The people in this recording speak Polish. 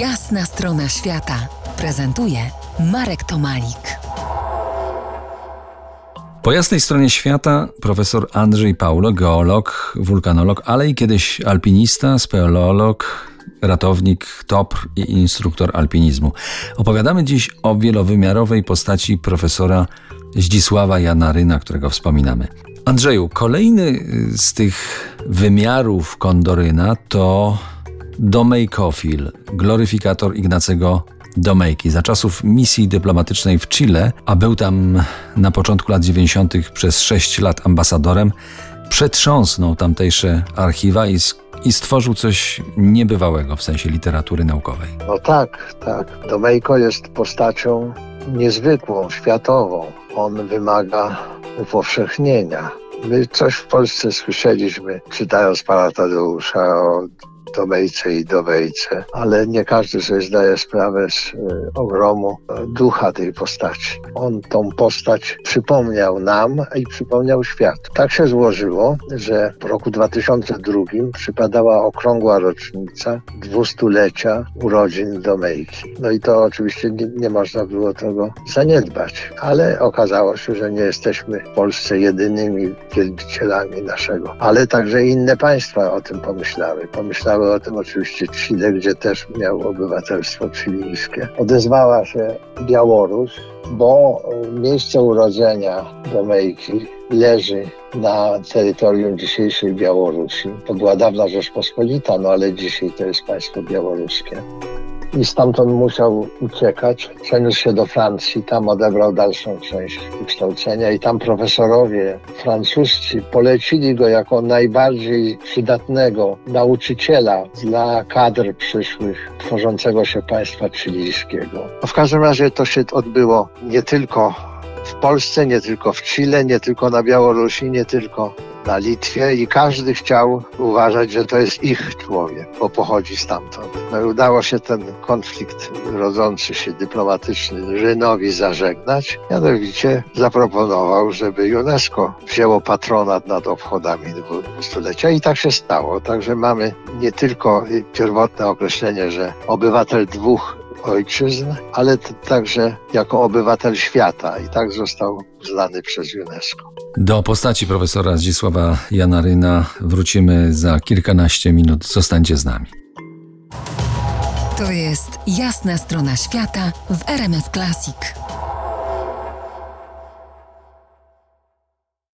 Jasna strona świata prezentuje Marek Tomalik. Po jasnej stronie świata profesor Andrzej Paulo, geolog, wulkanolog, ale i kiedyś alpinista, speleolog, ratownik, topr i instruktor alpinizmu. Opowiadamy dziś o wielowymiarowej postaci profesora Zdzisława Janaryna, którego wspominamy. Andrzeju, kolejny z tych wymiarów Kondoryna to Domejkofil, gloryfikator Ignacego Domejki za czasów misji dyplomatycznej w Chile, a był tam na początku lat 90. przez 6 lat ambasadorem, przetrząsnął tamtejsze archiwa i, i stworzył coś niebywałego w sensie literatury naukowej. No tak, tak. Domejko jest postacią niezwykłą, światową. On wymaga upowszechnienia. My coś w Polsce słyszeliśmy, czytając pana Tadeusza o domejce i dowejce, ale nie każdy sobie zdaje sprawę z y, ogromu ducha tej postaci. On tą postać przypomniał nam i przypomniał światu. Tak się złożyło, że w roku 2002 przypadała okrągła rocznica dwustulecia urodzin Domejki. No i to oczywiście nie, nie można było tego zaniedbać, ale okazało się, że nie jesteśmy w Polsce jedynymi wielbicielami naszego, ale także inne państwa o tym pomyślały. Pomyślały o tym oczywiście Chile, gdzie też miał obywatelstwo chilijskie. Odezwała się Białoruś, bo miejsce urodzenia Domejki leży na terytorium dzisiejszej Białorusi. To była dawna Rzeczpospolita, no ale dzisiaj to jest państwo białoruskie i stamtąd musiał uciekać. Przeniósł się do Francji, tam odebrał dalszą część kształcenia i tam profesorowie francuscy polecili go jako najbardziej przydatnego nauczyciela dla kadr przyszłych tworzącego się państwa chilijskiego. W każdym razie to się odbyło nie tylko w Polsce, nie tylko w Chile, nie tylko na Białorusi, nie tylko na Litwie i każdy chciał uważać, że to jest ich człowiek, bo pochodzi stamtąd. No i udało się ten konflikt rodzący się dyplomatyczny Rzynowi zażegnać. Mianowicie zaproponował, żeby UNESCO wzięło patronat nad obchodami dwustulecia i tak się stało. Także mamy nie tylko pierwotne określenie, że obywatel dwóch ojczyzn, ale także jako obywatel świata i tak został uznany przez UNESCO. Do postaci profesora Zdzisława Janaryna wrócimy za kilkanaście minut. Zostańcie z nami. To jest jasna strona świata w RMS Classic.